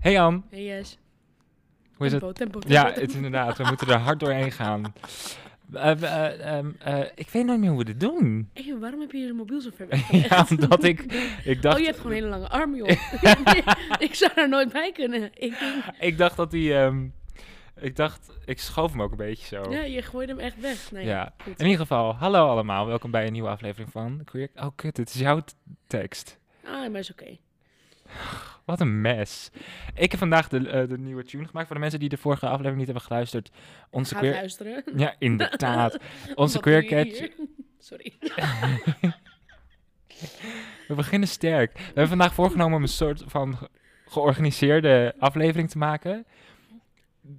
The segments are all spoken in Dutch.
Hey Ann, Hey yes. hoe is het? tempo, Tempo, tempo, Ja, het is inderdaad. We moeten er hard doorheen gaan. Eh, eh, ehm, eh, ik weet nooit meer hoe we dit doen. Hey, waarom heb je je mobiel zo ver weg? ja, omdat ik, ik dacht... Oh, je hebt gewoon hele lange armen, joh. ik zou er nooit bij kunnen. Ik Ik dacht dat die... ehm, ik dacht, ik schoof hem ook een beetje zo. ja, je gooit hem echt weg. Nee, Ja. goed. In ieder geval, hallo allemaal. Welkom bij een nieuwe aflevering van Queer... Oh, kut, dit is jouw tekst. Ah, maar is oké. Wat een mes. Ik heb vandaag de, eh, de nieuwe tune gemaakt. Voor de mensen die de vorige aflevering niet hebben geluisterd. Onze Ga queer... luisteren. Ja, inderdaad. Onze queer catch... Sorry. We beginnen sterk. We hebben vandaag voorgenomen om een soort van ge- georganiseerde aflevering te maken.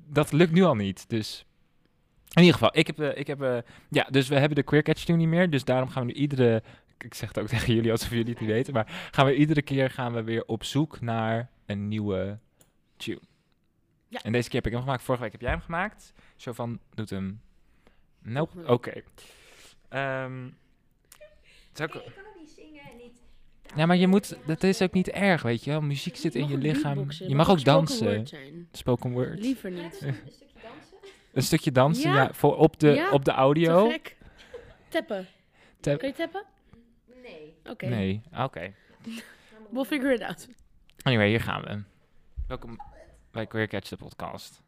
Dat lukt nu al niet, dus... In ieder geval, ik heb... eh, ik heb eh, ja, dus we hebben de Queer Catch Tune niet meer. Dus daarom gaan we nu iedere... Ik zeg het ook tegen jullie alsof jullie het niet weten. Maar gaan we iedere keer gaan we weer op zoek naar een nieuwe tune. Ja. En deze keer heb ik hem gemaakt. Vorige week heb jij hem gemaakt. Zo van, doet hem... Nope, oké. Ehm, ik- Ik kan ook niet zingen en niet... ja, maar je moet, dat is ook niet erg, weet je wel. Muziek zit in je lichaam. Je mag ook dansen. Spoken word. Liever niet. een, stukje dansen. Een stukje dansen, ja, voor op de, op de audio. Tappen. Tap- Kan je tappen? Nee. Oké. Nee, oké. We'll figure it out. Anyway, hier gaan we. Welkom bij Queer Catch, de podcast.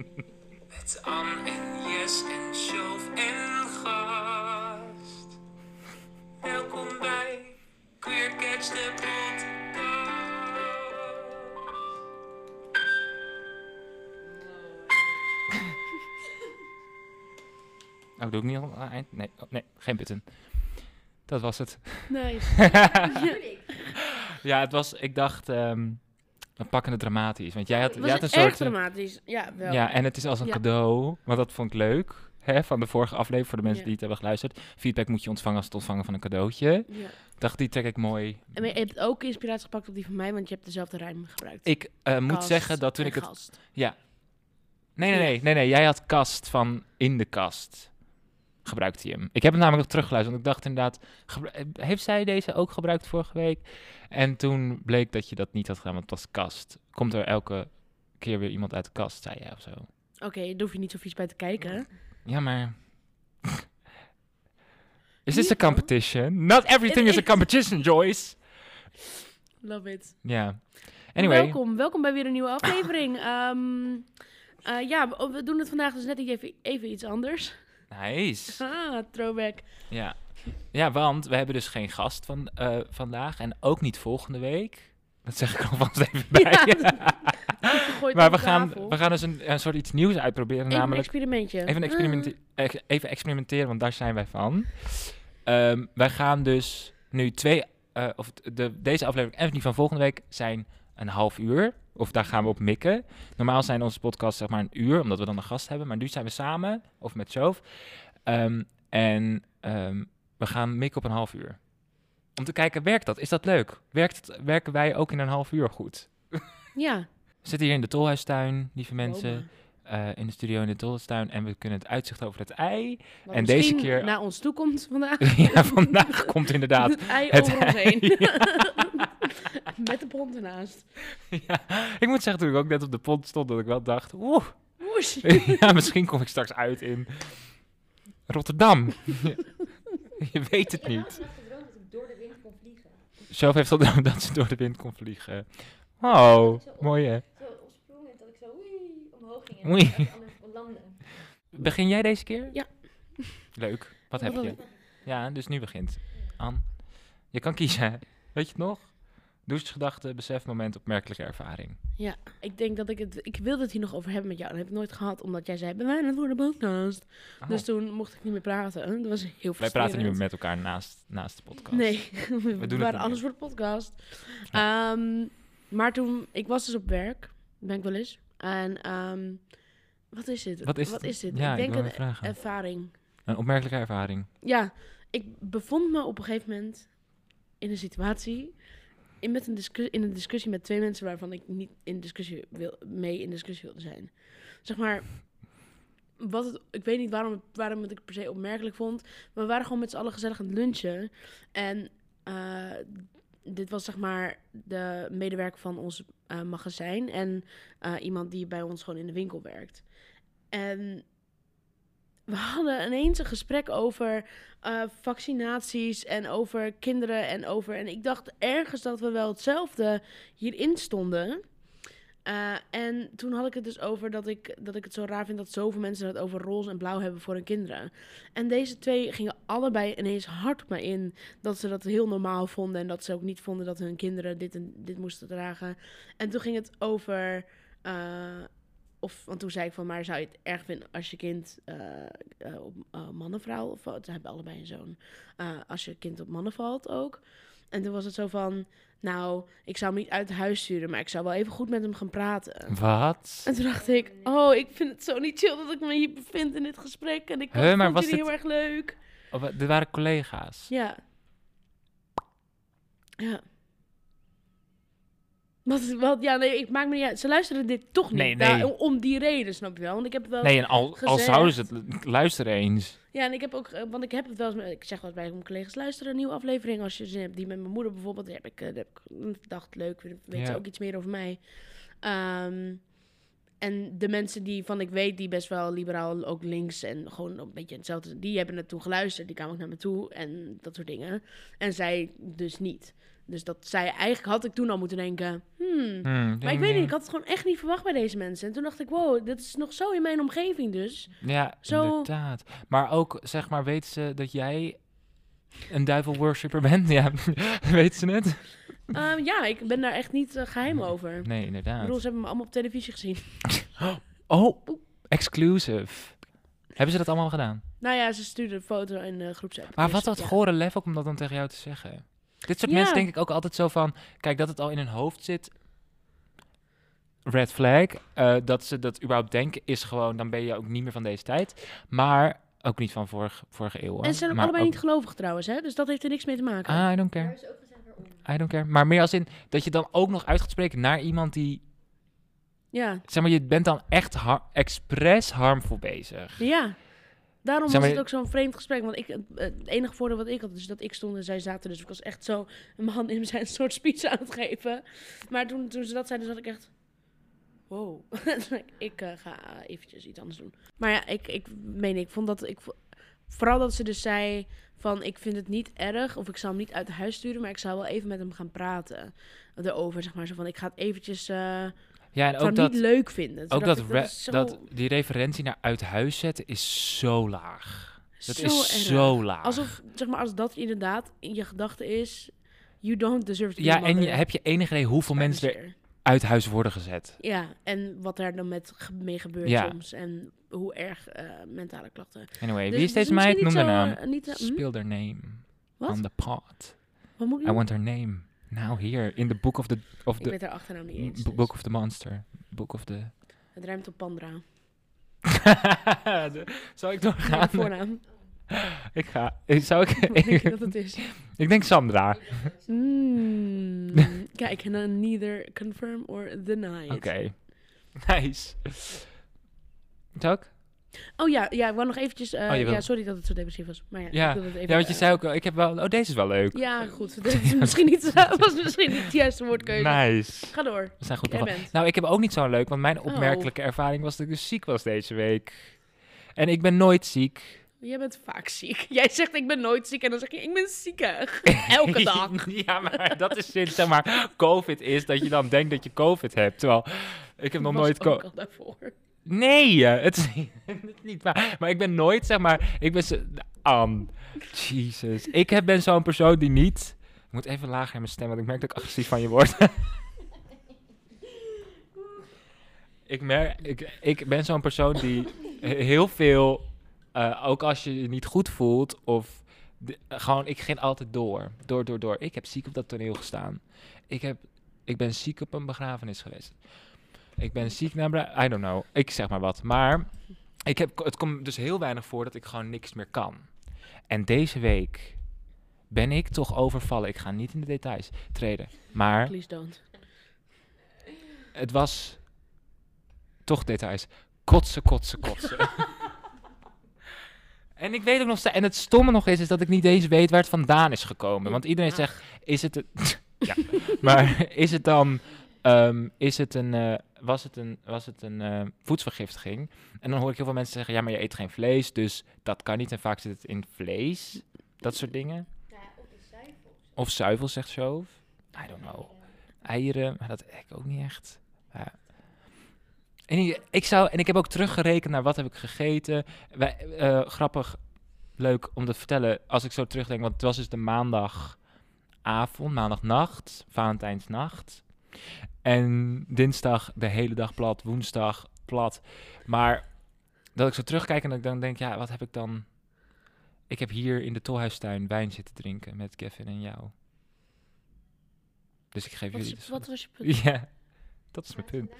Met Anne en Jes en Sjoof en gast. Welkom bij Queer Catch de podcast. Oh, doe ik niet al aan het eind? Nee, oh, nee, geen button. Dat was het. Nice. ja, het was, ik dacht, ehm we pakken het dramatisch. Want jij had, Het jij was had een soort... dramatisch. Ja, wel. Ja, en het is als een Ja. cadeau, want dat vond ik leuk. Hè, van de vorige aflevering, voor de mensen Ja. die het hebben geluisterd. Feedback moet je ontvangen als het ontvangen van een cadeautje. Ja. Dacht, die trek ik mooi. En je hebt ook inspiratie gepakt op die van mij, want je hebt dezelfde rijm gebruikt. Ik eh, moet zeggen dat toen en ik het... gast. Nee, nee, nee, nee, nee. Jij had kast van in de kast. Gebruikte je hem. Ik heb hem namelijk nog teruggeluisterd, want ik dacht inderdaad... eh, Heeft zij deze ook gebruikt vorige week? En toen bleek dat je dat niet had gedaan, want het was kast. Komt er elke keer weer iemand uit de kast, zei jij of zo? Oké, daar hoef je niet zo vies bij te kijken. Ja, maar... Is this a competition? Not everything is a competition, Joyce. Love it. Ja. Anyway. Welkom, welkom bij weer een nieuwe aflevering. Ehm, eh, ja, we, we doen het vandaag dus net even, even iets anders. Nice. Ah, throwback. Ja. ja, want we hebben dus geen gast van, eh, vandaag en ook niet volgende week. Dat zeg ik alvast even bij. Ja. Maar we gaan, we gaan dus een, een soort iets nieuws uitproberen, Even een namelijk experimentje. even, experimenti- ex- even experimenteren, want daar zijn wij van. Ehm, wij gaan dus nu twee, eh, of de, deze aflevering en die van volgende week zijn een half uur. Of daar gaan we op mikken. Normaal zijn onze podcasts zeg maar een uur, omdat we dan een gast hebben. Maar nu zijn we samen, of met Sjoof. Ehm, en ehm, we gaan mikken op een half uur. Om te kijken, werkt dat? Is dat leuk? Werkt het, werken wij ook in een half uur goed? Ja. We zitten hier in de Tolhuistuin, lieve mensen. eh, in de studio in de Tolhuistuin. En we kunnen het uitzicht over het ei. Wat En deze keer- naar ons toe komt vandaag. ja, vandaag komt inderdaad Het ei het over ons ei, heen. Met de pont ernaast. ja, ik moet zeggen, toen ik ook net op de pont stond, dat ik wel dacht, oeh, ja, misschien kom ik straks uit in Rotterdam. Je weet het niet. nacht gedroomd dat ik door de wind kon vliegen. Zelf heeft al dat ze door de wind kon vliegen. Oh, mooi hè. Zo dat ik zo oei, omhoog ging en Oei. landen. Begin jij deze keer? Ja. Leuk. Wat heb je? Ja, dus nu begint. An. Je kan kiezen. Weet je het nog? Douchegedachte, besef, moment, opmerkelijke ervaring. Ja, ik denk dat ik het... Ik wilde het hier nog over hebben met jou. Dat heb ik nooit gehad, omdat jij zei... Bij mij het voor de podcast. Oh. Dus toen mocht ik niet meer praten. Dat was heel frustrerend. Wij praten niet meer met elkaar naast, naast de podcast. Nee, we, het waren niet anders voor de podcast. Ehm, maar toen... Ik was dus op werk. Ben ik wel eens. En ehm, Wat is dit? Wat is Wat het? is dit? Ja, ik denk een vragen. ervaring. Een opmerkelijke ervaring. Ja, ik bevond me op een gegeven moment in een situatie. In, met een discussie, in een discussie met twee mensen waarvan ik niet in discussie wil, mee in discussie wilde zijn. Zeg maar, wat het, ik weet niet waarom, waarom het ik per se opmerkelijk vond. Maar we waren gewoon met z'n allen gezellig aan het lunchen. En eh, dit was zeg maar de medewerker van ons eh, magazijn. En eh, iemand die bij ons gewoon in de winkel werkt. En we hadden ineens een gesprek over eh, vaccinaties en over kinderen en over... En ik dacht ergens dat we wel hetzelfde hierin stonden. Eh, en toen had ik het dus over dat ik, dat ik het zo raar vind dat zoveel mensen het over roze en blauw hebben voor hun kinderen. En deze twee gingen allebei ineens hard op mij in dat ze dat heel normaal vonden. En dat ze ook niet vonden dat hun kinderen dit en dit moesten dragen. En toen ging het over. eh, of, want toen zei ik van, maar zou je het erg vinden als je kind eh, eh, op uh, mannen, vrouw, of ze hebben allebei een zoon, eh, als je kind op mannen valt ook. En toen was het zo van, nou, ik zou hem niet uit huis sturen, maar ik zou wel even goed met hem gaan praten. Wat? En toen dacht ik, oh, ik vind het zo niet chill dat ik me hier bevind in dit gesprek. En ik Huh, vond dit- heel erg leuk. Oh, wa- dit waren collega's. Ja. Ja. Wat, ja, nee, ik maak me niet uit. Ze luisteren dit toch niet. Nee, om- om die reden, snap je wel. Want ik heb het wel... Nee, en al, al gezegd. zouden ze het... Luister eens. Ja, en ik heb ook... eh, Want ik heb het wel eens... met- Ik zeg wel bij mijn collega's... Luister een nieuwe aflevering als je zin hebt. Die met mijn moeder bijvoorbeeld. Die heb ik, eh, die heb ik dacht, leuk. Weet ze Ja. ook iets meer over mij. Ehm, en de mensen die van ik weet... Die best wel liberaal, ook links... En gewoon een beetje hetzelfde... Die hebben toen geluisterd. Die kwamen ook naar me toe. En dat soort dingen. En zij dus niet. Dus dat zij... Eigenlijk had ik toen al moeten denken... Hmm, Hmm, maar ik weet niet, ik had het gewoon echt niet verwacht bij deze mensen. En toen dacht ik, wow, dit is nog zo in mijn omgeving dus. Ja, Zo- inderdaad. Maar ook, zeg maar, weten ze dat jij een duivel worshipper bent? Ja, weten ze het? Ehm, ja, ik ben daar echt niet eh, geheim over. Ik Nee, inderdaad. bedoel, ze hebben me allemaal op televisie gezien. Oh, exclusive. Hebben ze dat allemaal gedaan? Nou ja, ze stuurden een foto in de groepsapp. Maar Dus, wat dat ja. gore lef ook om dat dan tegen jou te zeggen? Dit soort Ja. mensen denk ik ook altijd zo van... Kijk, dat het al in hun hoofd zit... Red flag. eh, dat ze dat überhaupt denken is gewoon... Dan ben je ook niet meer van deze tijd. Maar ook niet van vorig, vorige eeuw. hoor. En ze zijn ook maar allebei ook- niet gelovig trouwens, hè? Dus dat heeft er niks mee te maken. Ah, I don't care. is ook gezegd waarom. I don't care. Maar meer als in dat je dan ook nog uit gaat spreken naar iemand die... Ja, Zeg maar, je bent dan echt har expres harmful bezig. ja. Daarom Zeg was het ook zo'n vreemd gesprek. Want ik, het enige voordeel wat ik had, is dat ik stond en zij zaten. Dus ik was echt zo mijn hand in zijn soort speech aan het geven. Maar toen, toen ze dat zeiden, zat ik echt... Wow. ik eh, ga eventjes iets anders doen. Maar ja, ik, ik meen, ik vond dat... Ik, vo- vooral dat ze dus zei van... Ik vind het niet erg, of ik zal hem niet uit huis sturen... maar ik zou wel even met hem gaan praten erover. Zeg maar zo van, ik ga het eventjes... eh Ja, en ik zou ook dat, niet leuk vinden. Ook dat, ik, zo- dat die referentie naar uit huis zetten is zo laag. Dat zo is erg. zo laag. Alsof, zeg maar, als dat inderdaad in je gedachte is... You don't deserve to be ja, en je, heb je enig idee hoeveel mensen er uit huis worden gezet? Ja, en wat daar dan met mee gebeurt Ja. soms. En hoe erg eh, mentale klachten. Anyway, Dus wie is is deze meid? misschien Noem haar naam. eh, niet, eh, hm? Speel haar name Wat? on the pot. Wat moet ik I want her name. Now here, in the book of the... Of Ik the weet haar achternaam niet eens. dus book of the monster. Book of the... Het ruimt op Pandra. Zal ik doorgaan? voornaam. ik ga. Ik, zou ik, Wat denk je dat het is? ik denk Sandra. Mm, kijk, en dan neither confirm or deny. Oké. Nice. Zou ik? Oh ja, ja, ik wou nog eventjes... eh, Oh, je wil- ja, sorry dat het zo depressief was. Maar ja, Ja. ik wilde het even... Ja, want je eh, zei ook wel, ik heb wel, oh deze is wel leuk. Ja, goed. Is misschien niet, was misschien niet de juiste woordkeuze. Nice. Ga door. We zijn goed Jij begonnen. bent. Nou, ik heb ook niet zo leuk, want mijn opmerkelijke ervaring was dat ik dus ziek was deze week. En ik ben nooit ziek. Jij bent vaak ziek. Jij zegt ik ben nooit ziek en dan zeg je ik ben ziekig. Elke dag. ja, maar dat is sinds, zeg maar, COVID is, dat je dan denkt dat je COVID hebt. Terwijl, ik heb nog Was nooit ook COVID. al daarvoor. Nee, eh, het is niet, niet waar. Maar ik ben nooit, zeg maar, ik ben. Am, Jesus. Ik heb, ben zo'n persoon die niet... Ik moet even lager in mijn stem, want ik merk dat ik agressief van je word. ik, merk, ik, ik ben zo'n persoon die he- heel veel... eh, ook als je je niet goed voelt of... gewoon, ik ging altijd door. Door, door, door. Ik heb ziek op dat toneel gestaan. Ik, heb, ik ben ziek op een begrafenis geweest. Ik ben ziek naar I don't know. Ik zeg maar wat. Maar ik heb, het komt dus heel weinig voor dat ik gewoon niks meer kan. En deze week ben ik toch overvallen. Ik ga niet in de details treden. Maar Please don't. het was toch details. Kotsen, kotsen, kotsen. en ik weet ook nog steeds... En het stomme nog is, is dat ik niet eens weet waar het vandaan is gekomen. Want iedereen Ah. zegt, is het... Een ja, maar is het dan... ehm, is het een, eh, was het een, was het een eh, voedselvergiftiging? En dan hoor ik heel veel mensen zeggen, ja, maar je eet geen vlees, dus dat kan niet. En vaak zit het in vlees, dat soort dingen. Ja, op de zuivels. Of zuivel, zegt Shove. I don't know eieren, maar dat ik ook niet echt. Ja. En ik, ik zou, en ik heb ook teruggerekend naar wat heb ik gegeten. Wij, eh, grappig, leuk om te vertellen, als ik zo terugdenk, want het was dus de maandagavond, maandagnacht, Valentijnsnacht. En dinsdag de hele dag plat, woensdag plat. Maar dat ik zo terugkijk en dat ik dan denk, ja, wat heb ik dan... Ik heb hier in de tolhuistuin wijn zitten drinken met Kevin en jou. Dus ik geef Wat, jullie... is- dus- wat was je punt? Ja, dat is mijn punt.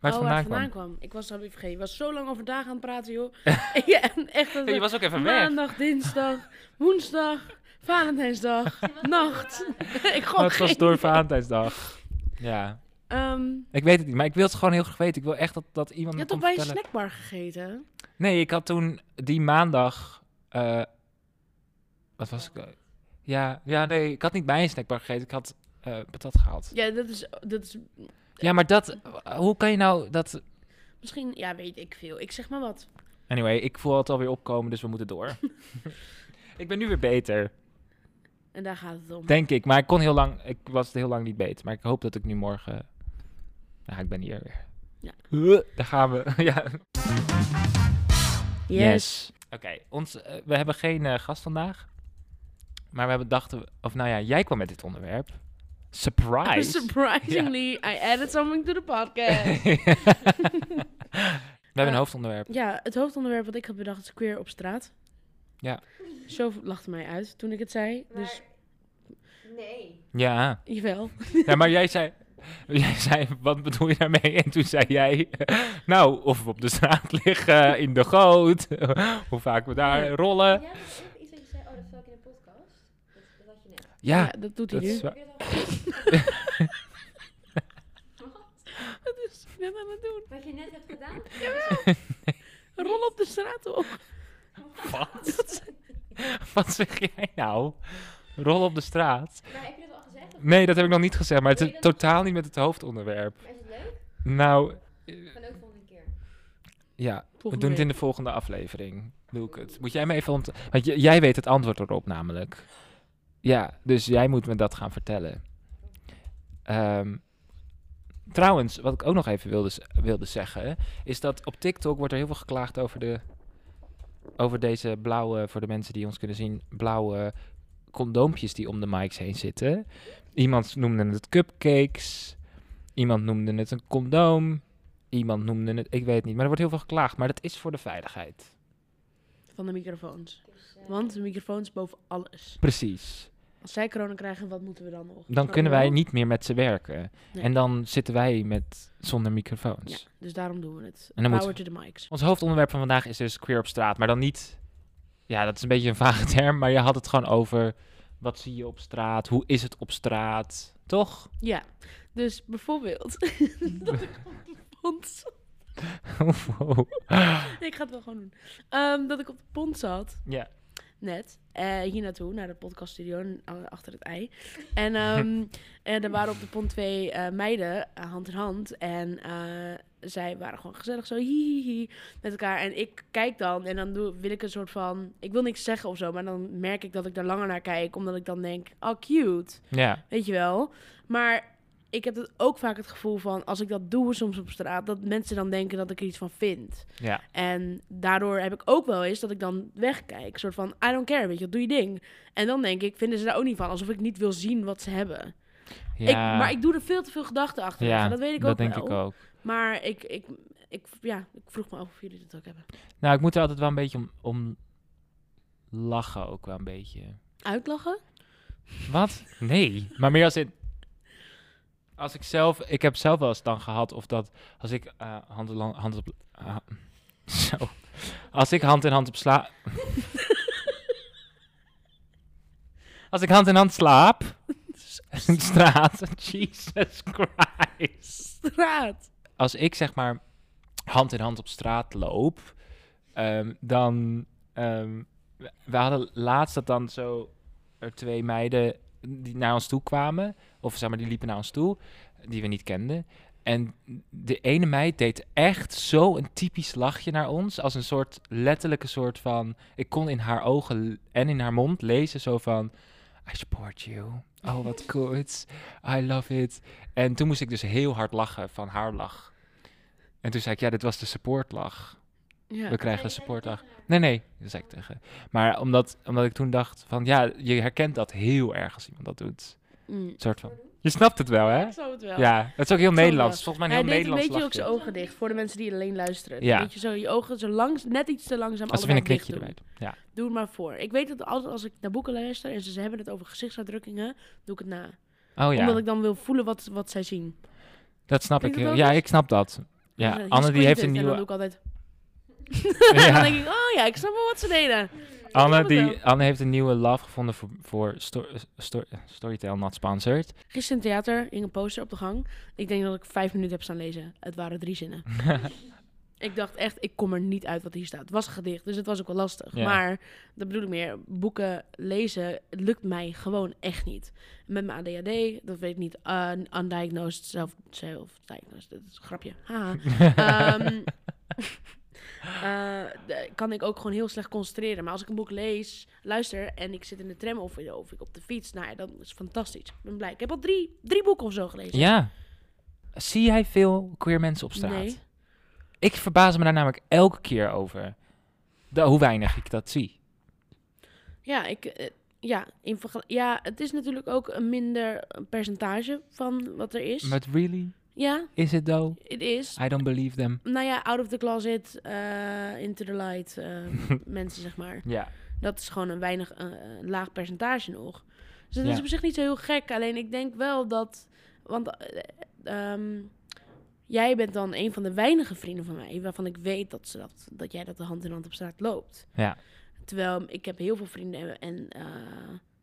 Waar het oh, vandaan het kwam. vandaan kwam. Ik was het alweer vergeten. Je was zo lang over dagen aan het praten, joh. ja, en echt. je was ook even weg. Maandag, dinsdag, woensdag, Valentijnsdag, nacht. ik Oh, gewoon het was door. Valentijnsdag. Ja, Ehm, ik weet het niet, maar ik wil het gewoon heel graag weten. Ik wil echt dat, dat iemand je hebt toch bij een vertellen. snackbar gegeten? Nee, ik had toen die maandag... eh, wat was ik? eh, Ja, ja, nee, ik had niet bij een snackbar gegeten. Ik had eh patat gehaald. Ja, dat is, dat is Ja, maar dat... Hoe kan je nou dat... misschien, ja, weet ik veel. Ik zeg maar wat. Anyway, ik voel het alweer opkomen, dus we moeten door. ik ben nu weer beter, En daar gaat het om. denk ik. Maar ik kon heel lang... Ik was heel lang niet beter. Maar ik hoop dat ik nu morgen... Ja, ik ben hier weer. Ja. Daar gaan we. ja. Yes. Oké, ons, eh, we hebben geen eh, gast vandaag. Maar we hebben dachten, of nou ja, jij kwam met dit onderwerp. Surprise! Surprisingly, I added something to the podcast. we hebben een Eh, hoofdonderwerp. ja, het hoofdonderwerp wat ik had bedacht is queer op straat. Ja. Zo lachte mij uit toen ik het zei. Maar, Dus, nee. Ja. jawel. ja, maar jij zei, jij zei, wat bedoel je daarmee? En toen zei jij, nou, of we op de straat liggen, in de goot, hoe vaak we daar rollen. Ja, iets je zei, oh, dat zag ik in de podcast. Dat, dat had je net. Ja, Ja, dat doet hij dat nu. wa- Wat is net aan het doen? Wat je net hebt gedaan? Rol op de straat op. Wat? Wat zeg jij nou? Rol op de straat. Maar heb je dat al gezegd? Nee, dat heb ik nog niet gezegd, maar het is totaal niet met het hoofdonderwerp. Maar is het leuk? Nou, Van ook volgende keer. ja, we doen het in de volgende aflevering. Doe ik het. Moet jij me even ont... Want jij weet het antwoord erop namelijk. Ja, dus jij moet me dat gaan vertellen. Ehm, trouwens, wat ik ook nog even wilde, wilde zeggen, is dat op TikTok wordt er heel veel geklaagd over de over deze blauwe, voor de mensen die ons kunnen zien, blauwe condoompjes die om de mics heen zitten. Iemand noemde het cupcakes, iemand noemde het een condoom, iemand noemde het, ik weet het niet, maar er wordt heel veel geklaagd, maar dat is voor de veiligheid. Van de microfoons. Want de microfoons boven alles. Precies. Als zij corona krijgen, wat moeten we dan nog? Dan kunnen wij niet meer met ze werken. Nee. En dan zitten wij met zonder microfoons. Ja, dus daarom doen we het. En dan Power moeten to the mics. Ons hoofdonderwerp van vandaag is dus queer op straat, maar dan niet. Ja, dat is een beetje een vage term, maar je had het gewoon over wat zie je op straat, hoe is het op straat, toch? Ja, dus bijvoorbeeld... dat ik op de pont zat. wow. Ik ga het wel gewoon doen. Ehm, dat ik op de pont zat, Ja. Net. eh hier naartoe, naar de podcaststudio, achter het ei. En en er waren op de pont twee eh, meiden, hand in hand. En zij waren gewoon gezellig zo hihihi met elkaar. En ik kijk dan en dan doe, wil ik een soort van... Ik wil niks zeggen of zo, maar dan merk ik dat ik er langer naar kijk. Omdat ik dan denk, oh cute. Ja. Weet je wel? Maar ik heb het ook vaak het gevoel van, als ik dat doe soms op straat, dat mensen dan denken dat ik er iets van vind. Ja. En daardoor heb ik ook wel eens dat ik dan wegkijk. Soort van, I don't care, weet je, doe je ding. En dan denk ik, vinden ze daar ook niet van, alsof ik niet wil zien wat ze hebben. Ja. Ik, maar ik doe er veel te veel gedachten achter. ja, dat weet ik dat ook denk wel. ik ook. Maar ik, ik, ik, ja, ik vroeg me af of jullie dat ook hebben. Nou, ik moet er altijd wel een beetje om, om lachen ook wel een beetje. Uitlachen? Wat? Nee, maar meer als in... Als ik zelf, ik heb zelf wel eens dan gehad of dat als ik eh hand, in hand op, ah, zo, als ik hand in hand op sla, als ik hand in hand slaap, straat, Jesus Christ. Straat. Als ik zeg maar hand in hand op straat loop, ehm, dan, ehm, we hadden laatst dat dan zo er twee meiden die naar ons toe kwamen, of zeg maar die liepen naar ons toe, die we niet kenden. En de ene meid deed echt zo een typisch lachje naar ons, als een soort letterlijke soort van, ik kon in haar ogen en in haar mond lezen zo van, I support you. Oh, wat goed. I love it. En toen moest ik dus heel hard lachen van haar lach. En toen zei ik, ja, dit was de supportlach. Ja. We krijgen de supportlach. Nee, nee, dat zei ik tegen. Maar omdat, omdat ik toen dacht van, ja, je herkent dat heel erg als iemand dat doet. Mm. Een soort van, je snapt het wel, hè? Ik snap het wel. Ja, het is ook heel Nederlands. Volgens mij een Hij heel deed een Nederlands beetje ook zijn ogen dicht voor de mensen die alleen luisteren. Ja. Een beetje zo je ogen zo langs, net iets te langzaam. Als we een knikje erbij. Ja. Doe het maar voor. Ik weet dat altijd als ik naar boeken luister en ze, ze hebben het over gezichtsuitdrukkingen, doe ik het na. Oh Omdat ja, ik dan wil voelen wat, wat zij zien. dat snap Doe ik dat heel. Ja, ik snap dat. Ja, zeg ik, Anne "He die heeft squinted." een En dan doe nieuwe... ik altijd... Ja. dan denk ik, oh ja, ik snap wel wat ze deden. Anne, die, Anne heeft een nieuwe love gevonden voor, voor sto, sto, Storytel Not Sponsored. Gisteren in het theater hing een poster op de gang. Ik denk dat ik vijf minuten heb staan lezen. Het waren drie zinnen. ik dacht echt, ik kom er niet uit wat hier staat. Het was een gedicht, dus het was ook wel lastig. Ja. Maar, dat bedoel ik meer, boeken lezen lukt mij gewoon echt niet. Met mijn ADHD, dat weet ik niet, uh, undiagnosed, self, self-diagnosed, dat is een grapje. Haha. Ehm, de- kan ik ook gewoon heel slecht concentreren. Maar als ik een boek lees, luister en ik zit in de tram of, of ik op de fiets, nou ja, dan is het fantastisch. Ik ben blij. Ik heb al drie, drie boeken of zo gelezen. Ja. Zie jij veel queer mensen op straat? Nee. Ik verbaas me daar namelijk elke keer over. De, hoe weinig ik dat zie. Ja, ik, eh, ja, in ja, het is natuurlijk ook een minder percentage van wat er is. But really? Ja, Is it though? het is. I don't believe them. Nou ja, out of the closet, eh, into the light, eh, mensen zeg maar. Ja. Dat is gewoon een weinig, eh, een laag percentage nog. Dus dat Ja. is op zich niet zo heel gek. Alleen ik denk wel dat, want eh, ehm, jij bent dan een van de weinige vrienden van mij waarvan ik weet dat, ze dat, dat jij dat de hand in hand op straat loopt. Ja. Terwijl ik heb heel veel vrienden en,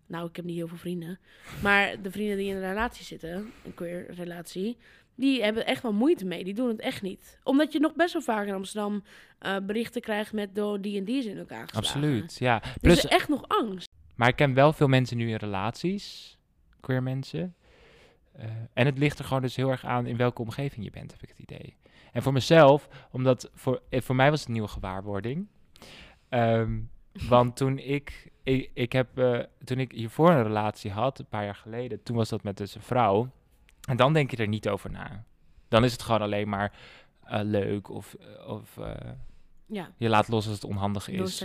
nou, ik heb niet heel veel vrienden. Maar de vrienden die in een relatie zitten, een queer relatie, die hebben echt wel moeite mee. Die doen het echt niet. Omdat je nog best wel vaak in Amsterdam eh, berichten krijgt met door die en die is in elkaar geslagen. Absoluut. Ja. Dus Plus, is echt nog angst. maar ik ken wel veel mensen nu in relaties. Queer mensen. Eh, en het ligt er gewoon dus heel erg aan in welke omgeving je bent, heb ik het idee. En voor mezelf, omdat voor, eh, voor mij was het een nieuwe gewaarwording. Ehm, want toen ik, ik, ik heb, toen ik hiervoor een relatie had, een paar jaar geleden, toen was dat met dus een vrouw. En dan denk je er niet over na. Dan is het gewoon alleen maar eh, leuk of, eh, of eh, Ja, je laat los als het onhandig no is.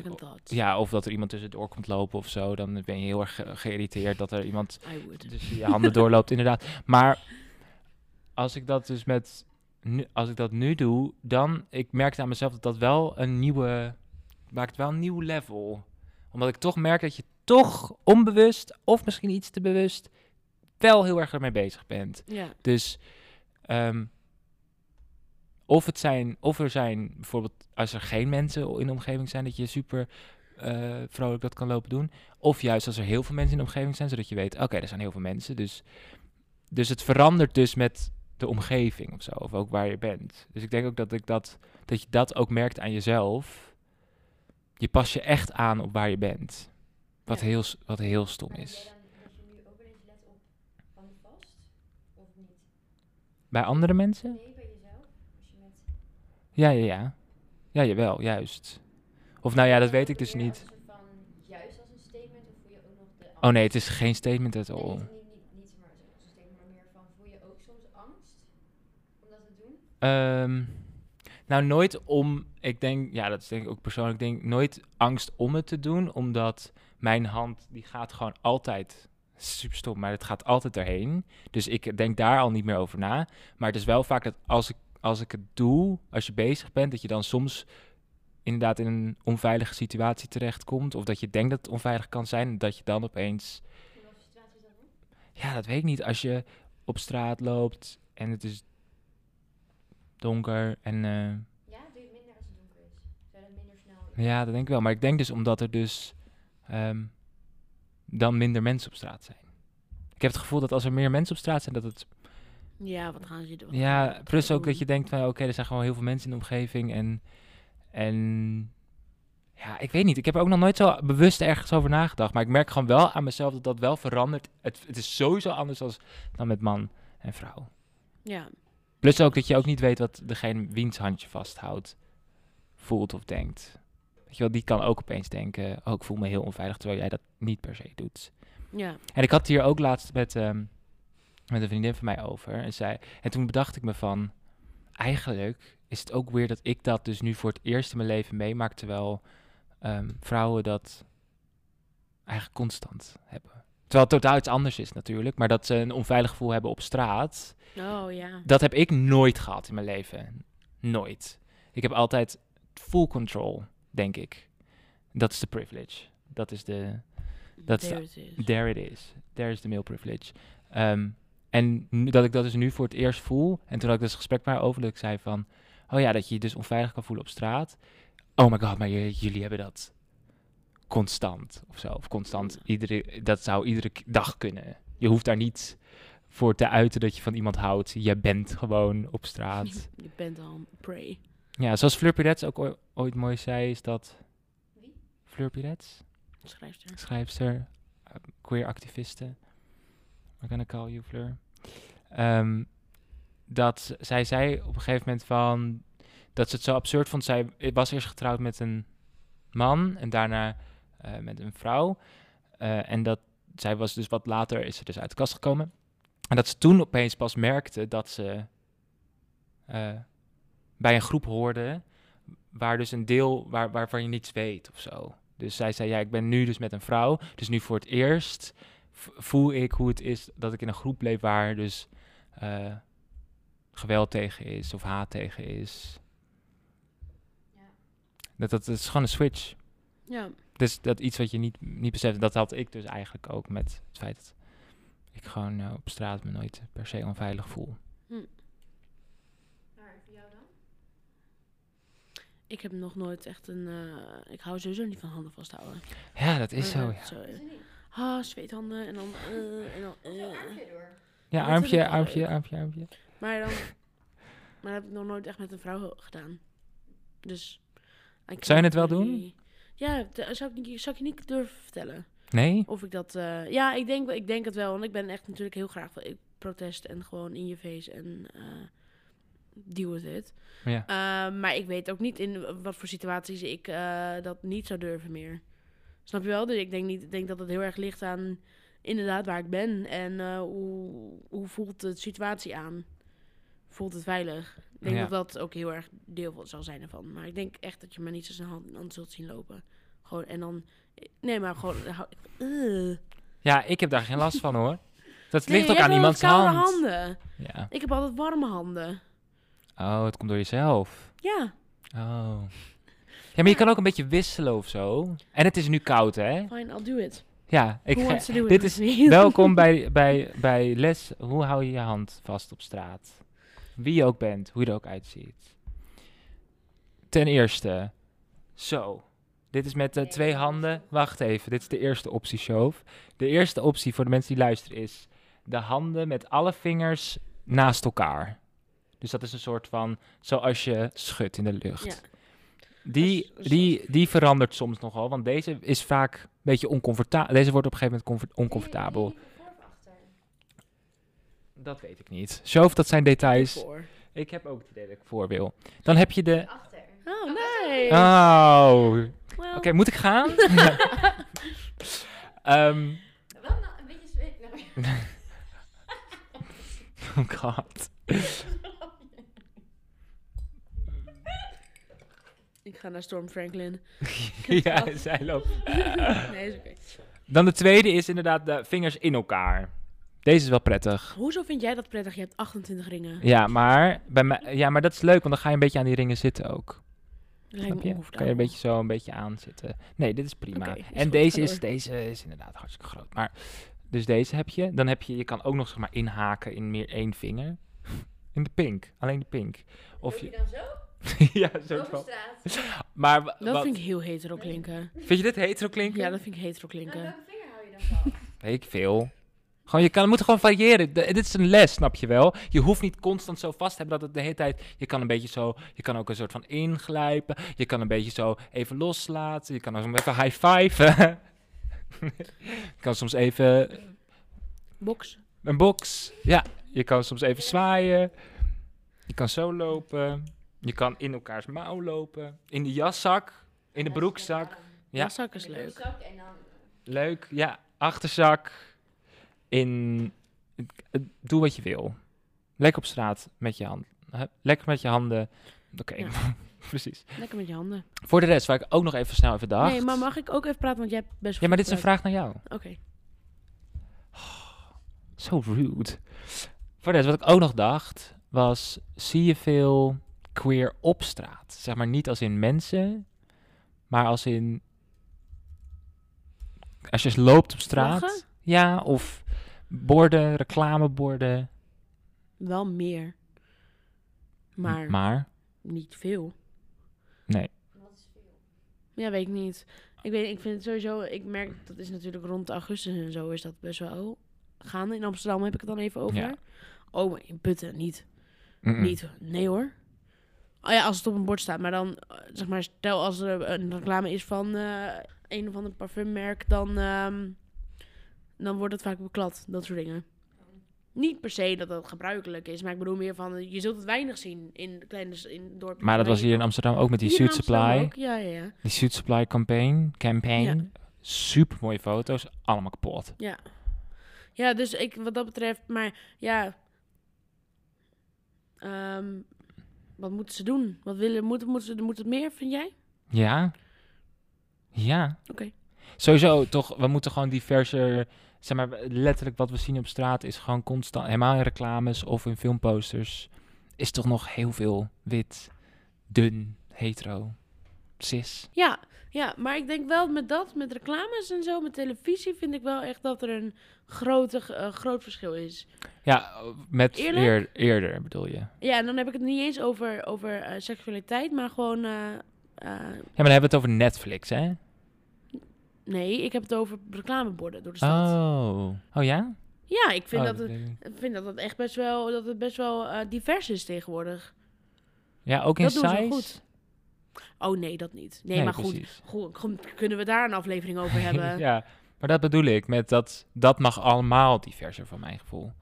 Ja, of dat er iemand tussendoor komt lopen of zo. Dan ben je heel erg ge- geïrriteerd dat er iemand dus je handen doorloopt, inderdaad. Maar als ik dat dus met, nu, als ik dat nu doe, dan, ik merkte aan mezelf dat dat wel een nieuwe, maakt wel een nieuw level. Omdat ik toch merk dat je toch onbewust, of misschien iets te bewust, wel heel erg ermee bezig bent. Ja, Dus ehm, of, het zijn, of er zijn bijvoorbeeld, als er geen mensen in de omgeving zijn, dat je super eh, vrolijk dat kan lopen doen. Of juist als er heel veel mensen in de omgeving zijn, zodat je weet, oké, er zijn heel veel mensen. Dus, dus het verandert dus met de omgeving of zo, of ook waar je bent. Dus ik denk ook dat, ik dat, dat je dat ook merkt aan jezelf. Je pas je echt aan op waar je bent. Wat, Ja. heel, wat heel stom is. denk jij dan dat je nu ook wel eens let op handen vast? Of niet? Bij andere mensen? Nee, bij jezelf? Als je met... Ja, ja, ja. Ja, jawel, juist. Of nou ja, dat weet ik dus niet. als een soort van juist als een statement of voel je ook nog de Oh nee, het is geen statement at all. niet, niet, niet, niet maar als een statement, maar meer van voel je ook soms angst om dat te doen? Ehm, nou, nooit om, ik denk, ja, dat is denk ik ook persoonlijk, ik denk nooit angst om het te doen, omdat mijn hand, die gaat gewoon altijd, super stom, maar het gaat altijd erheen. Dus ik denk daar al niet meer over na. Maar het is wel vaak dat als ik, als ik het doe, als je bezig bent, dat je dan soms inderdaad in een onveilige situatie terechtkomt, of dat je denkt dat het onveilig kan zijn, dat je dan opeens? Ja, dat weet ik niet. Als je op straat loopt en het is donker en... eh, Ja, doe je het minder als het donker is. Zou dat minder snel... Ja, dat denk ik wel. Maar ik denk dus omdat er dus ehm, dan minder mensen op straat zijn. Ik heb het gevoel dat als er meer mensen op straat zijn, dat het... Ja, wat gaan ze doen? Ja, plus ook dat je denkt van, oké, er zijn gewoon heel veel mensen in de omgeving. En, en ja, ik weet niet. Ik heb er ook nog nooit zo bewust ergens over nagedacht. Maar ik merk gewoon wel aan mezelf dat dat wel verandert. Het, het is sowieso anders als, dan met man en vrouw. Ja, Plus ook dat je ook niet weet wat degene wiens handje vasthoudt, voelt of denkt. Weet je wel, die kan ook opeens denken, oh, ik voel me heel onveilig, terwijl jij dat niet per se doet. ja. En ik had het hier ook laatst met, ehm, met een vriendin van mij over. En, zij, en toen bedacht ik me van, eigenlijk is het ook weer dat ik dat dus nu voor het eerst in mijn leven meemaak, terwijl ehm, vrouwen dat eigenlijk constant hebben. Terwijl het totaal iets anders is natuurlijk, maar dat ze een onveilig gevoel hebben op straat, Oh ja. dat heb ik nooit gehad in mijn leven. Nooit. Ik heb altijd full control, denk ik. Dat is de privilege. Dat is de... Dat is There it is. There it is. There is the male privilege. Ehm, en nu, dat ik dat dus nu voor het eerst voel. En toen had ik dus gesprek met haar over dat ik zei van... Oh ja, dat je je dus onveilig kan voelen op straat. Oh my god, maar jullie hebben dat constant of zo. Of constant, iedere, dat zou iedere dag kunnen. Je hoeft daar niet voor te uiten dat je van iemand houdt. Je bent gewoon op straat. Je bent al prey. Ja, zoals Fleur Pirets ook ooit, mooi zei, is dat... Wie? Fleur Pirets? Schrijfster. schrijfster, eh, queer activiste. We're gonna call you Fleur. Ehm, dat zij zei op een gegeven moment van dat ze het zo absurd vond. Zij was eerst getrouwd met een man en daarna eh, met een vrouw. Eh, en dat zij was dus wat later is ze dus uit de kast gekomen. En dat ze toen opeens pas merkte dat ze bij een groep hoorde waar dus een deel waar, waarvan je niets weet of zo. Dus zij zei, ja, ik ben nu dus met een vrouw. Dus nu voor het eerst voel ik hoe het is dat ik in een groep leef waar dus eh, geweld tegen is of haat tegen is. Ja. Dat, dat, dat is gewoon een switch. Ja. Dus dat iets wat je niet, niet beseft. Dat had ik dus eigenlijk ook met het feit dat ik gewoon eh, op straat me nooit per se onveilig voel. Maar voor jou dan? Ik heb nog nooit echt een... eh, ik hou sowieso niet van handen vasthouden. Ja, dat is zo, ja. Zo, Is eh, het niet? ah, zweethanden en dan... eh, en dan eh. Ja, armpje, armpje, armpje, armpje. Maar dan... Maar dat heb ik nog nooit echt met een vrouw gedaan. Dus... Zou je het wel doen? Ja, zou ik, niet, zou ik je niet durven vertellen. Nee? Of ik dat... eh, ja, ik denk, ik denk het wel. Want ik ben echt natuurlijk heel graag van ik protest en gewoon in je face en eh deal with it. Ja. Eh, maar ik weet ook niet in wat voor situaties ik eh, dat niet zou durven meer. Snap je wel? Dus ik denk, niet, denk dat het heel erg ligt aan inderdaad waar ik ben en eh, hoe, hoe voelt de situatie aan. Voelt het veilig? Ik denk Ja. dat dat ook heel erg deel van zal zijn ervan. Maar ik denk echt dat je me niet zo snel hand in hand zult zien lopen. Gewoon, en dan... Nee, maar gewoon... Ja, ik heb daar geen last van hoor. Dat Nee, ligt ook aan iemands hand. handen. Ja. Ik heb altijd warme handen. Oh, het komt door jezelf. Ja, Oh. Ja, maar je kan ook een beetje wisselen of zo. En het is nu koud, hè? fine, I'll do it. Ja, ik ga- dit is me? welkom bij, bij, bij les. Hoe hou je je hand vast op straat? Wie je ook bent, hoe je er ook uitziet. Ten eerste, zo. Dit is met eh, twee handen. Wacht even, dit is de eerste optie, Shove. De eerste optie voor de mensen die luisteren is de handen met alle vingers naast elkaar. Dus dat is een soort van, zoals je schudt in de lucht. Ja. Die, Dat is- die, die verandert soms nogal, want deze is vaak een beetje oncomfortabel. Deze wordt op een gegeven moment comfort- oncomfortabel. Nee, nee, voor of achter? Dat weet ik niet. Shove, dat zijn details. Voor. Ik heb ook het idee dat ik voor wil. Dan heb je de... Achter. Oh, nee. Oh, oké, moet ik gaan? Ehm, Wel een beetje zweet. Oh god. Ik ga naar Storm Franklin. ja, zij loopt. nee, is oké. Dan de tweede is inderdaad de vingers in elkaar. Deze is wel prettig. Hoezo vind jij dat prettig? Je hebt 28 ringen. Ja, maar, bij mij, ja, maar dat is leuk, want dan ga je een beetje aan die ringen zitten ook. Lijkt me? Kan je een beetje zo een beetje aan zitten. Nee, dit is prima. Is en goed, deze is, deze is inderdaad hartstikke groot. Maar Dus deze heb je. Dan heb je, je kan ook nog zeg maar inhaken in meer één vinger. In de pink, alleen de pink. Of je je, dan zo? ja, zo Over van. straat? Maar Dat wat, vind ik heel hetero klinken. vind je dit hetero klinken? Ja, dat vind ik hetero Nou, klinken. welke vinger hou je dan vast? Weet ik veel. Gewoon, je kan, moet gewoon variëren. De- dit is een les, snap je wel? Je hoeft niet constant zo vast te hebben dat het de hele tijd... Je kan een beetje zo... Je kan ook een soort van inglijpen. Je kan een beetje zo even loslaten. Je kan ook even high-fiven. je kan soms even... Box. Een box. Ja, je kan soms even zwaaien. Je kan zo lopen. Je kan in elkaars mouw lopen. In de jaszak. In de broekzak. Ja. Ja. zak is In de leuk. broekzak en dan... Leuk, ja. Achterzak. In. Doe wat je wil. Lekker op straat met je hand. hè, Lekker met je handen. Oké, Ja. precies. Lekker met je handen. Voor de rest, waar ik ook nog even snel even dacht. Nee, maar mag ik ook even praten, want jij hebt best Ja, maar dit is een vraag naar jou. Oké. Zo rude. Voor de rest, wat ik ook nog dacht, was... Zie je veel queer op straat? Zeg maar niet als in mensen, maar als in... Als je loopt op straat. Ja, of borden, reclameborden. Wel meer. Maar maar niet veel. Wat is veel? Ja, weet ik niet. Ik weet, ik vind het sowieso, ik merk, dat is natuurlijk rond augustus en zo, is dat best wel gaande. In Amsterdam heb ik het dan even over. Ja. Oh, maar in Putten niet. Niet, nee hoor. Oh ja, als het op een bord staat. Maar dan, eh, zeg maar, stel als er een reclame is van eh, een of ander parfummerk, dan, ehm, dan wordt het vaak beklad. Dat soort dingen. Niet per se dat dat gebruikelijk is, maar ik bedoel meer van, eh, je zult het weinig zien in kleine in dorpen. Maar dat was hier in Amsterdam ook met die Hier Suit Supply. ook, Ja, ja, ja. Die Suit Supply campaign. campaign. Super mooie foto's. Allemaal kapot. Ja. Ja, dus ik, wat dat betreft, maar ja. Ehm, wat moeten ze doen? Wat willen, moeten, moeten, ze, moet het meer, vind jij? Ja. Ja. Oké. Sowieso toch, we moeten gewoon diverser... Zeg maar, letterlijk wat we zien op straat is gewoon constant... Helemaal in reclames of in filmposters... Is toch nog heel veel wit, dun, hetero, cis. Ja, ja, maar ik denk wel met dat, met reclames en zo, met televisie, vind ik wel echt dat er een grote, eh, groot verschil is. Ja, met eer- eerder bedoel je. Ja, en dan heb ik het niet eens over, over eh, seksualiteit, maar gewoon. eh, Ja, maar dan hebben we het over Netflix, hè? nee, ik heb het over reclameborden door de stad. Oh. Oh ja? Ja, ik vind Oh, dat het. ik vind dat het echt best wel, dat het best wel divers is tegenwoordig. Ja, ook in dat doen ze size? goed. Oh nee, dat niet. Nee, maar goed, precies. goed, goed, Kunnen we daar een aflevering over hebben? ja. ja, maar dat bedoel ik. Met dat, dat mag allemaal diverser van mijn gevoel.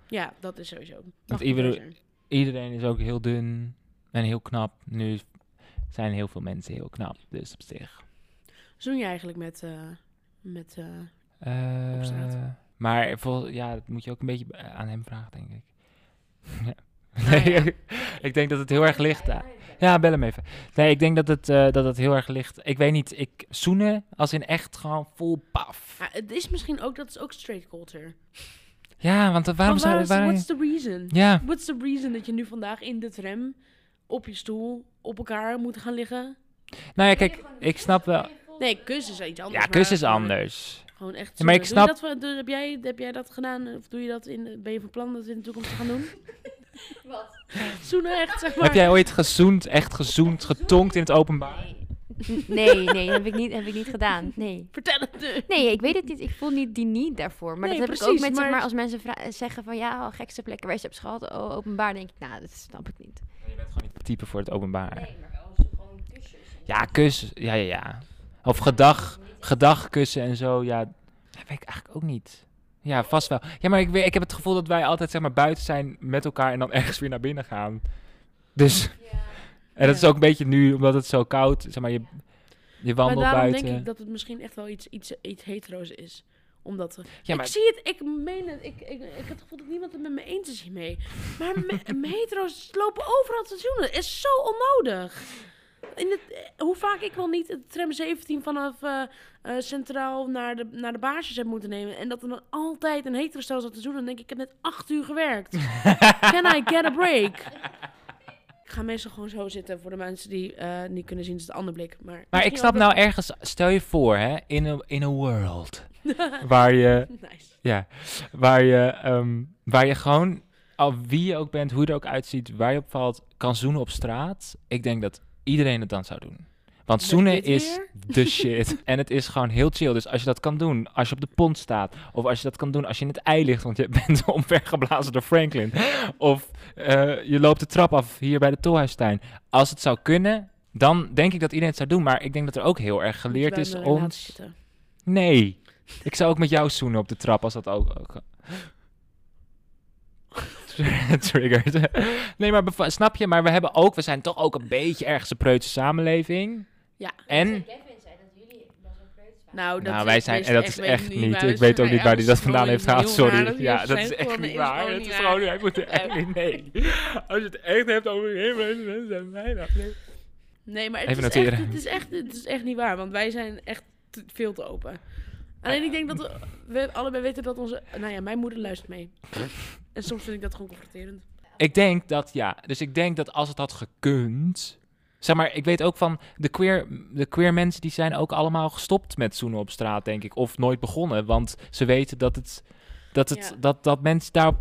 dat is sowieso. Mag. Iedereen is ook heel dun en heel knap. Nu zijn heel veel mensen heel knap, dus op zich. Zoen je eigenlijk met. eh, met eh, Eh, Op straat. maar vol, ja, dat moet je ook een beetje aan hem vragen, denk ik. ja. Nou Nee, ja. ik denk dat het heel erg ligt aan. Ja, bel hem even. Nee, ik denk dat het, eh, dat het heel erg ligt. Ik weet niet, ik zoenen als in echt gewoon vol paf. ja, het is misschien ook, dat is ook straight culture. Ja, want waarom zou waar what's the reason? Ja, What's the reason dat je nu vandaag in de tram op je stoel op elkaar moet gaan liggen? nou ja, kijk, ik snap wel. Nee, kussen is iets anders. Ja, kus is anders. Gewoon echt. Ja, maar ik. Doe snap- je dat, doe- heb, jij, heb jij dat gedaan? Of doe je dat in, ben je van plan dat in de toekomst te gaan doen? Wat? Zoenen echt, zeg maar. Heb jij ooit gezoend, echt gezoend, getonkt in het openbaar? Nee, nee, heb ik niet, heb ik niet gedaan. Nee. Vertel het nu. Nee, ik weet het niet. Ik voel niet die niet daarvoor. Maar Nee, dat heb ik ook met, zeg maar- maar als mensen zeggen van ja, gekste plekken waar je ze hebt gehad, oh, openbaar, denk ik, nou, dat snap ik niet. Je bent gewoon niet het type voor het openbaar. Nee, maar wel gewoon kusjes. Ja, kus, ja, ja, ja. Of gedag, gedagkussen en zo, ja. Dat weet ik eigenlijk ook niet. Ja, vast wel. Ja, maar ik, weet, ik heb het gevoel dat wij altijd zeg maar buiten zijn met elkaar en dan ergens weer naar binnen gaan. Dus, Ja. en dat is ook een beetje nu, omdat het zo koud, zeg maar, je, je Maar wandelt daarom buiten. denk ik dat het misschien echt wel iets, iets, iets hetero's is. Omdat. Ja, maar Ik zie het, ik meen het. Ik, ik, ik heb het gevoel dat niemand het met me eens is hiermee. Maar me, hetero's lopen overal te zoenen. Het is zo onnodig. In het, eh, hoe vaak ik wel niet het tram 17 vanaf eh, eh, Centraal naar de, naar de baasjes heb moeten nemen. En dat er dan altijd een hetero stel zat te zoenen. Dan denk ik, ik heb net acht uur gewerkt. Can I get a break? Ik ga meestal gewoon zo zitten voor de mensen die niet kunnen zien. is het een ander blik. Maar, Maar ik snap nou ergens, stel je voor, hè, in a, in a world waar je, nice. ja, waar je, ehm, waar je gewoon, al wie je ook bent, hoe je er ook uitziet, waar je op valt, kan zoenen op straat. Ik denk dat iedereen het dan zou doen. Want zoenen is de shit. en het is gewoon heel chill. Dus als je dat kan doen, als je op de pont staat. Of als je dat kan doen als je in het ei ligt, want je bent omvergeblazen door Franklin. Of eh, je loopt de trap af hier bij de Tolhuistuin. Als het zou kunnen, dan denk ik dat iedereen het zou doen. Maar ik denk dat er ook heel erg geleerd is om... Nee. Ik zou ook met jou zoenen op de trap als dat ook... ook Triggered. nee, maar snap je? Maar we hebben ook... We zijn toch ook een beetje ergens een preutse samenleving. Ja. En... Nou, dat nou, wij is- zijn... weet En dat is echt niet, Ik we weet ook niet waar hij dat vandaan heeft gehaald. Sorry. Ja, dat is echt niet waar. Het is gewoon... Hij moet er echt niet... Nee. Als je het echt hebt over mensen zijn dan. Nee. Maar het Even is, echt, het, is echt, het is echt niet waar, want wij zijn echt te- veel te open. Alleen ik denk dat we, we allebei weten dat onze... Nou ja, mijn moeder luistert mee. En soms vind ik dat gewoon confronterend. Ik denk dat, ja. Dus ik denk dat als het had gekund... Zeg maar, ik weet ook van de queer, de queer mensen die zijn ook allemaal gestopt met zoenen op straat, denk ik. Of nooit begonnen, want ze weten dat het... Dat, het, Ja. dat, dat, mensen daar,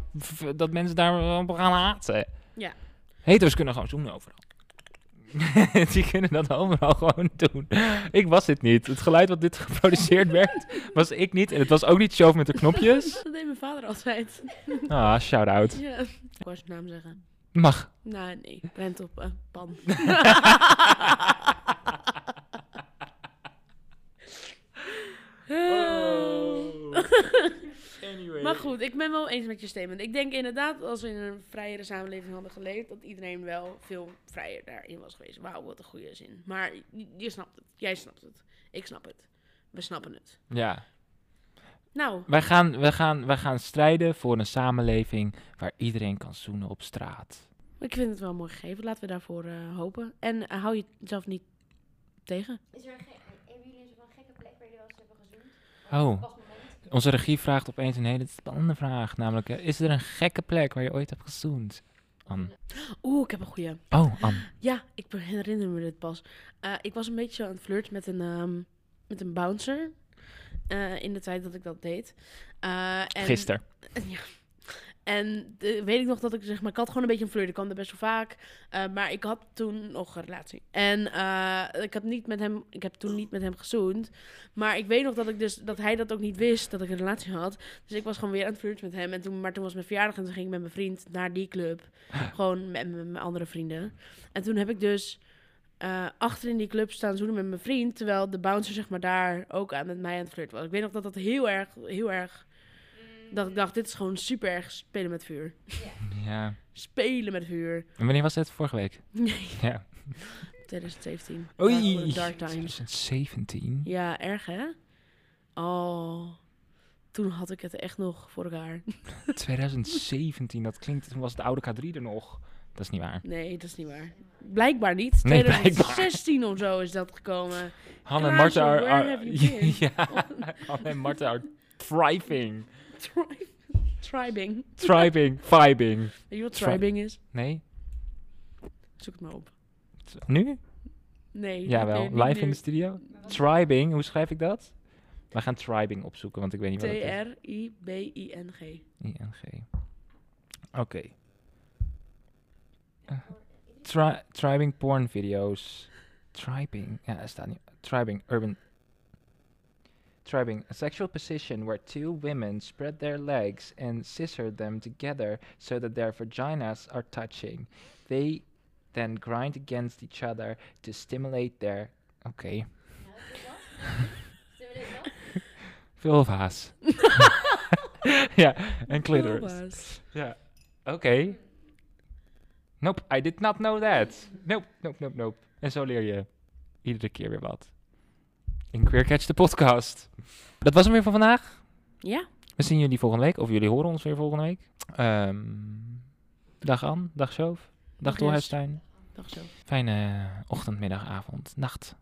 dat mensen daar op gaan haten. Ja. Hetero's kunnen gewoon zoenen overal. die kunnen dat overal gewoon doen. Ik was dit niet. Het geluid wat dit geproduceerd werd, was ik niet. En het was ook niet show met de knopjes. Dat deed mijn vader altijd. Ah, shout-out. Ja. Ik wou zijn naam zeggen. Mag. Nou, nee. Rent op eh, pan. Anyway. Maar goed, ik ben wel eens met je statement. Ik denk inderdaad, als we in een vrijere samenleving hadden geleefd, dat iedereen wel veel vrijer daarin was geweest. Wauw, wat een goede zin. Maar je, snapt het. Jij snapt het. Ik snap het. We snappen het. Ja. Nou, Wij gaan, wij, gaan, wij gaan strijden voor een samenleving waar iedereen kan zoenen op straat. ik vind het wel mooi gegeven. Laten we daarvoor eh, hopen. En eh, hou je zelf niet tegen. Is er een. Hebben jullie een gekke plek waar jullie wel eens hebben gezoend? Oh. Onze regie vraagt opeens een hele spannende vraag. Namelijk, eh, is er een gekke plek waar je ooit hebt gezoend? An. Oeh, ik heb een goeie. Oh, An. Ja, ik herinner me dit pas. Eh, ik was een beetje aan het flirten met een, ehm, met een bouncer. eh, in de tijd dat ik dat deed. Eh, en, Gisteren. Ja. En weet ik nog dat ik zeg maar, ik had gewoon een beetje een flirt. Ik kwam er best wel vaak. eh, maar ik had toen nog een relatie. En eh, ik, had niet met hem, ik heb toen niet met hem gezoend. Maar ik weet nog dat, ik dus, dat hij dat ook niet wist, dat ik een relatie had. Dus ik was gewoon weer aan het flirten met hem. En toen, maar toen was mijn verjaardag en toen ging ik met mijn vriend naar die club. gewoon met, met mijn andere vrienden. En toen heb ik dus eh, achter in die club staan zoenen met mijn vriend. Terwijl de bouncer zeg maar daar ook aan, met mij aan het flirten was. Ik weet nog dat dat heel erg, heel erg... Dat ik dacht, dit is gewoon super erg spelen met vuur. Ja. Spelen met vuur. En wanneer was het? Vorige week? Nee, Ja. 2017. Oei. Dark, times. 2017. Ja, erg hè? Oh, toen had ik het echt nog voor elkaar. 2017, dat klinkt... Toen was de oude K3 er nog. Dat is niet waar. Nee, dat is niet waar. Blijkbaar niet. Nee, blijkbaar. 2016 of zo is dat gekomen. Han en Marta are... ja, Han en Marta are thriving. Tri- Tribing. Thriving. Vibing. Weet je wat Tri- tribing is? Nee? Zoek het maar op. Nu? Nee. Jawel. nee, Live in de studio? Tribing. Hoe schrijf ik dat? We gaan tribing opzoeken, want ik weet niet wat het is. T-R-I-B-I-N-G. ING. Oké. Eh, tri- tribing porn video's. Tribing. Ja, er staat niet. Tribing. Urban. Tribing. A sexual position where two women spread their legs and scissor them together so that their vaginas are touching. They then grind against each other to stimulate their. Okay. Ja, dat is wat. Zullen we dit wat? Vulva's. ja, en clitoris. Vulva's. Ja. Oké. Nope, I did not know that. Nope, nope, nope, nope. En zo leer je iedere keer weer wat. In Queer Catch de podcast. Dat was hem weer voor vandaag. Ja? We zien jullie volgende week. Of jullie horen ons weer volgende week. Ehm, dag Anne, dag Sjoof, dag. Doorhuistuin. Dag zo. Fijne ochtend, middag, avond, nacht.